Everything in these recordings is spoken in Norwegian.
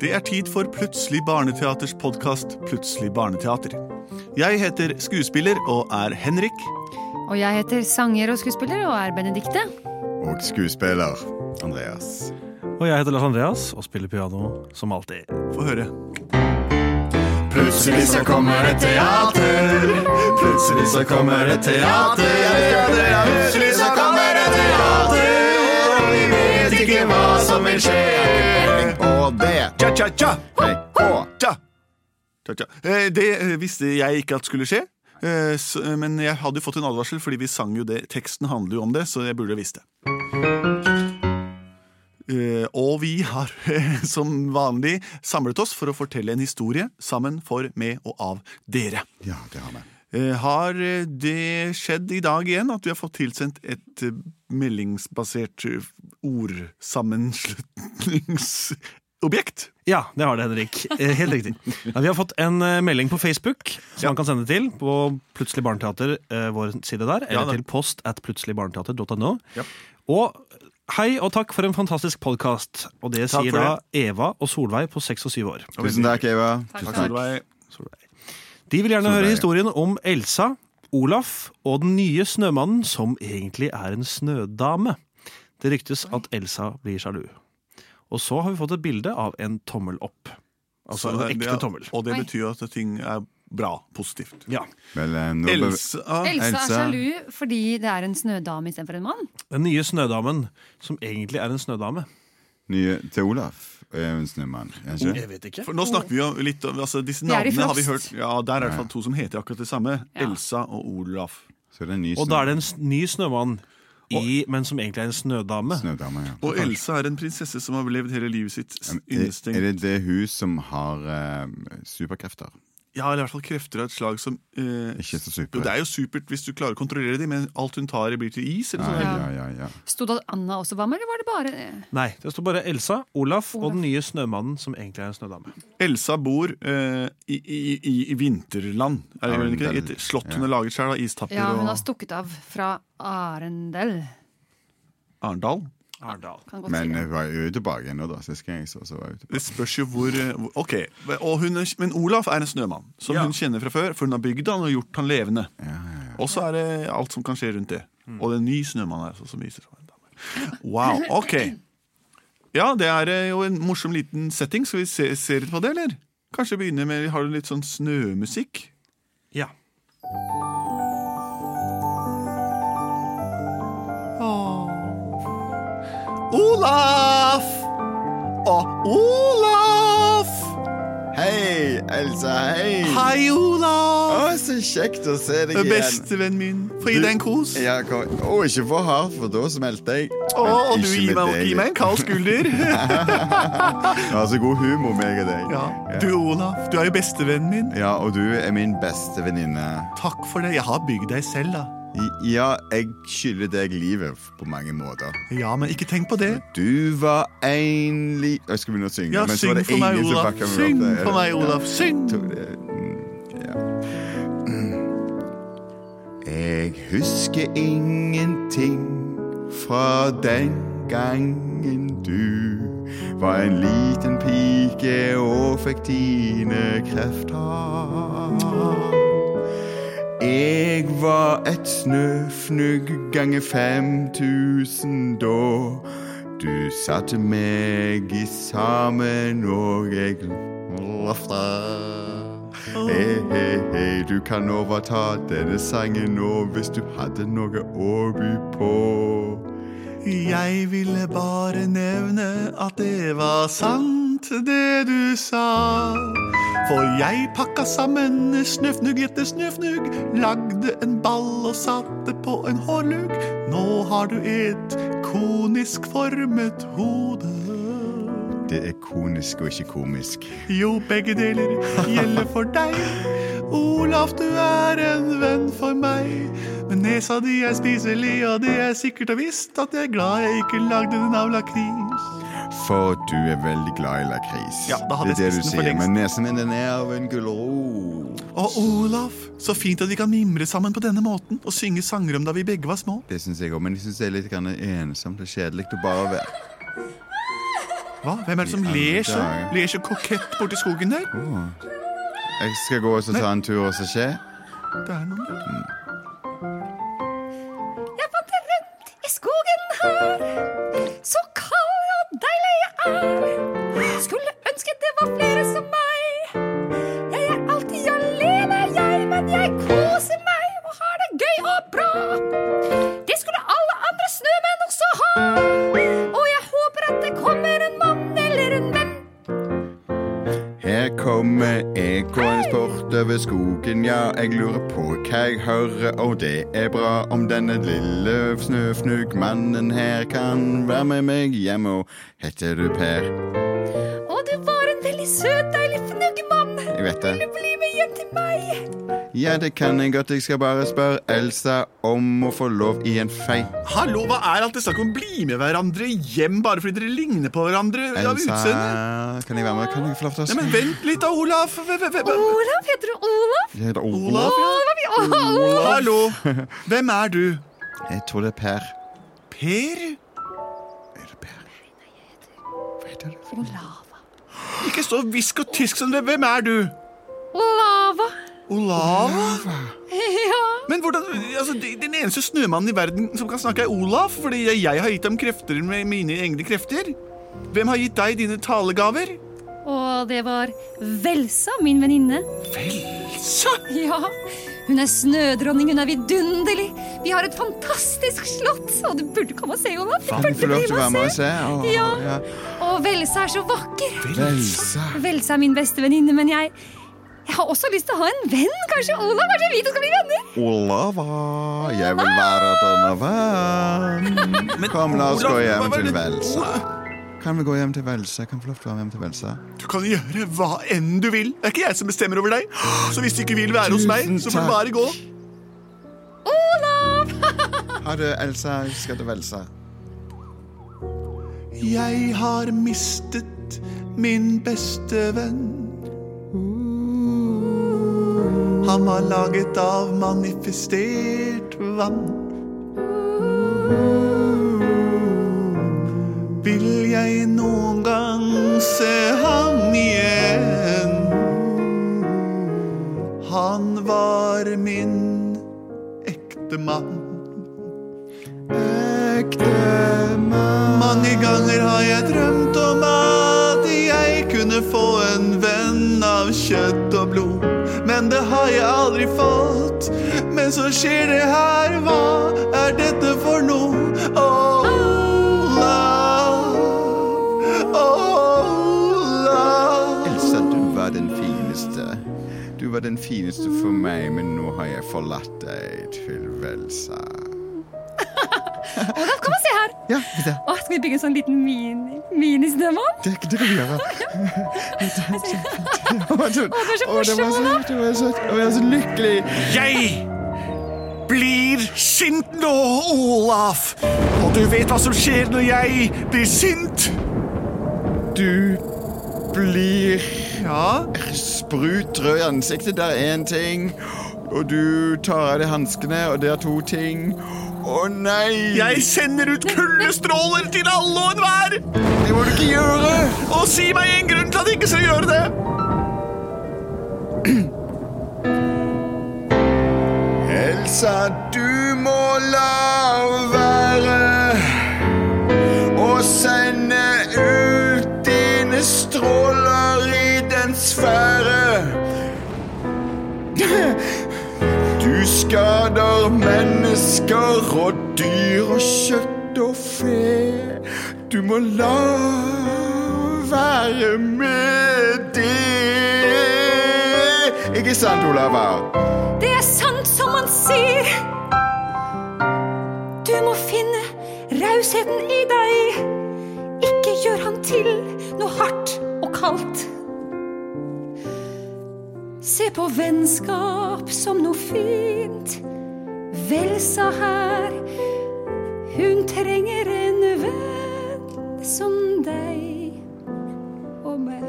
Det er tid for Plutselig barneteaters podkast Plutselig barneteater. Jeg heter skuespiller og er Henrik. Og jeg heter sanger og skuespiller og er Benedikte. Og skuespiller Andreas. Og jeg heter Lars Andreas og spiller piano som alltid. Få høre. Plutselig så kommer det teater. Plutselig så kommer det teater. Plutselig ikke hva som vil skje. Og det Cha-cha-cha! Cha. Cha-cha. Eh, Det eh, visste jeg ikke at skulle skje. Eh, Men jeg hadde jo fått en advarsel, fordi vi sang jo det. Teksten handler jo om det, så jeg burde visst det. Og vi har som vanlig samlet oss for å fortelle en historie sammen for, med og av dere. Ja, det har vi. Eh, Har eh, det skjedd i dag igjen at vi har fått tilsendt et eh, meldingsbasert ordsammenslutningsobjekt? Ja, det har det, Henrik. Helt riktig. Ja, vi har fått en melding på Facebook som Ja. man kan sende til på Plutselig barneteater, vår side der, eller Ja, til post at plutseligbarneteater.no. Ja. Og hei og takk for en fantastisk podkast. Og det Takk sier da Eva og Solveig på seks og syv år. Tusen takk, Eva. Takk, Solveig. De vil gjerne høre historien om Elsa, Olaf og den nye snømannen som egentlig er en snødame. Det ryktes at Elsa blir sjalu. Og så har vi fått et bilde av en tommel opp. Altså Så en ekte tommel. Og det betyr at ting er bra, positivt. Ja. Vel, eh, Elsa, Elsa. er sjalu fordi det er en snødame istedenfor en mann. Den nye snødamen, som egentlig er en snødame. nye til Olaf er en snømann. er ikke? Jeg vet ikke. For nå snakker vi jo litt om altså Disse De navnene har vi hørt Ja, Der er det i hvert fall to som heter akkurat det samme. Ja. Elsa og Olaf. Så det en ny Og da er det en ny snømann, i, men som egentlig er en snødame. snødame. Ja. Og Elsa er en prinsesse som har levd hele livet sitt innestengt. er det det hun som har uh, superkrefter? Ja, eller i hvert fall krefter av et slag som eh, Ikke så Jo. Det er jo supert hvis du klarer å kontrollere dem, men alt hun tar, blir til is. Eller Ja, sånn. ja, ja, ja. Sto det at Anna også var med, eller var det bare Nei, det sto bare Elsa, Olaf, Olaf. og den nye snømannen, som egentlig er en snødame. Elsa bor eh, i, i, i, i vinterland. Er det ikke det? I et slott hun har laget sjøl, av istapper Ja, hun har stukket av fra Arendel. Arendal. Arendal. Men si hun var jo tilbake ennå, da. Sist gang jeg så, så var hun tilbake. Det spørs jo hvor, eh, Ok, og hun er, Men Olaf er en snømann, som Ja. hun kjenner fra før. For hun har bygd han og gjort han levende. Ja, ja, ja. Og så er det alt som kan skje rundt det. Og det er en ny snømann her altså, som viser seg. Wow, ok. Ja, det er eh, jo en morsom liten setting. Skal vi se, se litt på det, eller? Kanskje begynne med Har du litt sånn snømusikk? Ja. Olaf! Og Olaf! Hei, Elsa. Hei. Hei, Olaf! Å, så kjekt å se deg igjen. Bestevennen min. Få gi deg en kos. Ja, kom. Å, ikke for hardt, for da smelter jeg. Å, og du gir meg, gi meg en kald skulder. Du har så god humor, meg og deg. Ja. Du, Olaf, du er jo bestevennen min. Ja, og du er min beste venninne. Takk for det. Jeg har bygd deg selv, da. Ja, jeg skylder deg livet på mange måter. Ja, men ikke tenk på det. Du var enlig li... Jeg skal begynne å synge, Ja, men så syng var det for meg, Olaf. Syng for meg, Olaf. Syng! Mm, ja. Jeg husker ingenting fra den gangen du var en liten pike og fikk dine krefter. Jeg var et snøfnugg ganger 5000 da. Du satte meg i sammen, og jeg løfta. Hei, hei, hei, du kan overta denne sangen nå hvis du hadde noe å by på. Jeg ville bare nevne at det var sant, det du sa. For jeg pakka sammen snøfnugg etter snøfnugg, lagde en ball og satte på en hårlugg. Nå har du et konisk formet hode. Det er konisk og ikke komisk. Jo, begge deler gjelder for deg. Olaf, du er en venn for meg. Men nesa di er spiselig, og det er sikkert og visst at jeg er glad jeg ikke lagde den av lakris. For du er veldig glad i lakris. Ja, da hadde det er jeg det du sier. Men nesen min den er av en gulrot. Og Olaf, så fint at vi kan mimre sammen på denne måten og synge sanger om da vi begge var små. Det syns jeg òg, men jeg syns det er litt grann ensomt og kjedelig å bare være Hva? Hvem er det som I alle ler så, dager. ler så kokett borti skogen der? Jeg skal gå og så ta en tur og så se. Det er noen Jeg kommer jeg over skogen, ja. Jeg lurer på hva jeg hører, og det er bra om denne lille snøfnuggmannen her kan være med meg hjem. Og heter du Per? Å, du var en veldig søt, deilig fnuggemann. Jeg vet det. Vil du bli med hjem til meg? Ja, det kan jeg godt. Jeg skal bare spørre Elsa om å få lov i en fei. Hallo, hva er alt det snakk om å bli med hverandre hjem bare fordi dere ligner på hverandre av Elsa, utseende? kan jeg være med? Kan jeg få lov til å Nei, men Vent litt da, Olaf. V- v- v- Olav, heter du Olav? Jeg heter Olav. Olav, ja. Olaf. ja. Olav. Hallo. Hvem er du? Jeg tror det er Per. Per? Er det Per? Hva heter det? Olava. Ikke så hvisk og tysk som det. Hvem er du? Olava. Olava? Ja. Men hvordan, altså, Den eneste snømannen i verden som kan snakke, er Olaf. Fordi jeg, har gitt ham krefter med mine egne krefter. Hvem har gitt deg dine talegaver? Og det var Velsa, min venninne. Velsa? Ja, hun er snødronning, hun er vidunderlig. Vi har et fantastisk slott, og du burde komme og se, Olaf. Du burde bli med og se? Ja. ja. Og Velsa er så vakker. Velsa, Velsa er min beste venninne, men jeg, jeg har også lyst til å ha en venn. Kanskje Olav, kanskje vi to skal bli venner? Olava, jeg vil være denne venn. Kom, la oss gå hjem til Velsa. Kan vi gå hjem til Velsa? Kan kan få lov til å være hjem til Velsa. Du kan gjøre hva enn du vil. Det er ikke jeg som bestemmer over deg. Så hvis du ikke vil være hos meg, så får du bare gå. Olav! Ha det, Elsa. Vi skal til Velsa. Jeg har mistet min beste venn. Han var laget av manifestert vann. Vil jeg noen gang se ham igjen? Han var min ekte mann. Ekte mann. Mange ganger har jeg drømt om at jeg kunne få en venn av kjøtt og har jeg aldri fått. Men så skjer det her, hva er dette for noe? Olav, Olav. Elsa, du var den fineste. Du var den fineste for meg, men nå har jeg forlatt deg til Velsa. Olav, kom og se her. Ja, det, Å, skal vi bygge en sånn liten mini, ministemme? det, det kan vi gjøre. Det er så morsomt! Å, du er var var var så lykkelig. Jeg blir sint nå, Olaf. Og du vet hva som skjer når jeg blir sint? Du blir Ja, sprut rød i ansiktet, det er én ting. Og du tar av deg hanskene, og det er to ting. Å nei! jeg sender ut kuldestråler til alle og enhver. Det må du ikke gjøre! Og si meg en grunn til at jeg ikke skal gjøre det. Elsa, du må la være å sende ut dine stråler i den sfære. Skader mennesker og dyr og kjøtt og fe. Du må la være med det. Ikke sant, Olava? Det er sant som man sier. Du må finne rausheten i deg. Ikke gjør han til noe hardt og kaldt. Se på vennskap som noe fint. Velsa her, hun trenger en venn som deg og meg.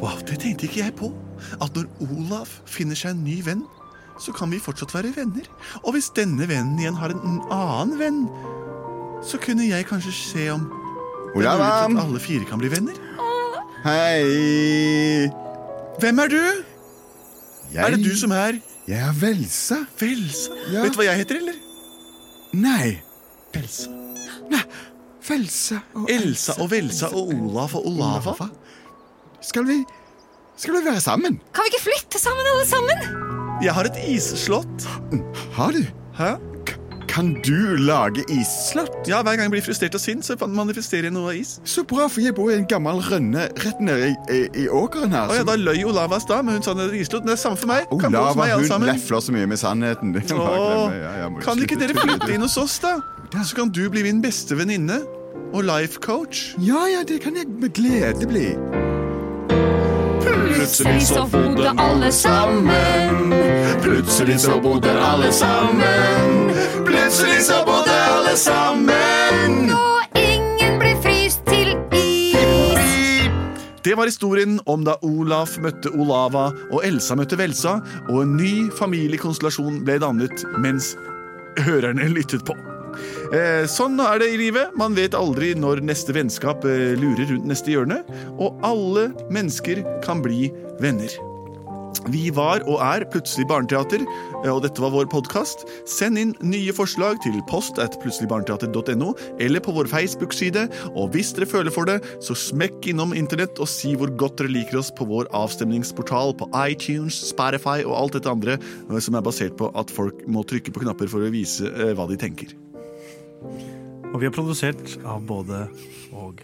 Wow, Det tenkte ikke jeg på. At når Olav finner seg en ny venn, så kan vi fortsatt være venner. Og hvis denne vennen igjen har en annen venn, så kunne jeg kanskje se om Olav! At alle fire kan bli venner. Hei. Hvem er du? Jeg, Er det du som er Jeg er Velsa. Velsa? Ja. Vet du hva jeg heter, eller? Nei. Velsa. Nei. Velsa og Elsa og Velsa og Olaf og Olava. Olava. Skal vi Skal vi være sammen? Kan vi ikke flytte sammen, alle sammen? Jeg har et isslott. Har du? Hæ? Kan du lage isslott? Ja, Hver gang jeg blir frustrert og sint, så manifesterer jeg noe av is. Så bra, for jeg bor i en gammel rønne rett nede i, i, i åkeren her. Å ja, Da løy Olava i stad, men hun sa det er. Men det er samme for meg. Kan bo hos Olava meg, hun sammen. lefler så mye med sannheten. Det Åh. Ja, kan ikke dere flytte inn hos oss, da? Så kan du bli min beste venninne og life coach. Ja, ja, det kan jeg med glede bli. Plutselig så bodde alle sammen. Plutselig så bodde alle sammen. Plutselig så bodde alle sammen. Og ingen ble fryst til is. Det var historien om da Olaf møtte Olava og Elsa møtte Velsa, og en ny familiekonstellasjon ble dannet mens hørerne lyttet på. Eh, sånn er det i livet. Man vet aldri når neste vennskap eh, lurer rundt neste hjørne. Og alle mennesker kan bli venner. Vi var og er Plutselig barneteater, eh, og dette var vår podkast. Send inn nye forslag til post at plutseligbarneteater.no, eller på vår Facebook-side. Og hvis dere føler for det, så smekk innom internett og si hvor godt dere liker oss på vår avstemningsportal på iTunes, Spotify og alt dette andre eh, som er basert på at folk må trykke på knapper for å vise eh, hva de tenker. Og vi er produsert av både og.